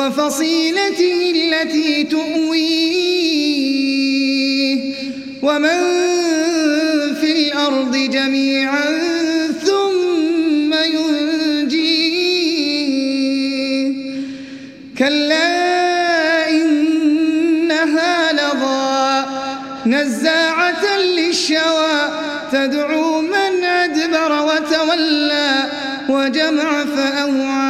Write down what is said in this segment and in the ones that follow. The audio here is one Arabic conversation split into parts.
وفصيلته التي تؤويه. ومن في الأرض جميعا ثم ينجيه. كلا إنها لظى نزاعة للشوى. تدعو من أدبر وتولى وجمع فأوعى.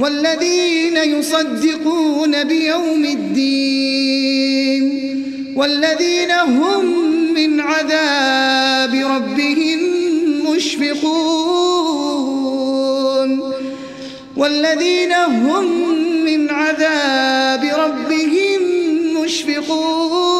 والذين يصدقون بيوم الدين والذين هم من عذاب ربهم مشفقون والذين هم من عذاب ربهم مشفقون.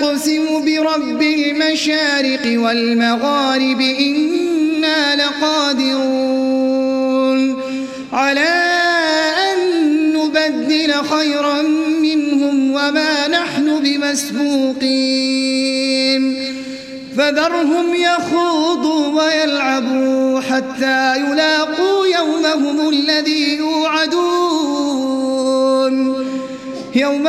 أقسم برب المشارق والمغارب إنا لقادرون على أن نبدل خيرا منهم وما نحن بمسبوقين فذرهم يخوضوا ويلعبوا حتى يلاقوا يومهم الذي يوعدون يوم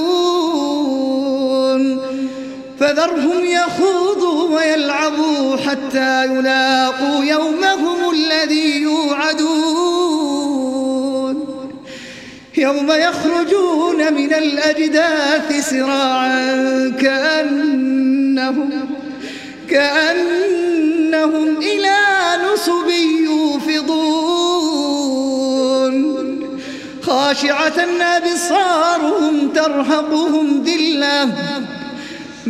فذرهم يخوضوا ويلعبوا حتى يلاقوا يومهم الذي يوعدون. يوم يخرجون من الأجداث سراعا كأنهم كأنهم إلى نصب يوفضون. خاشعة أبصارهم ترهقهم ذلة.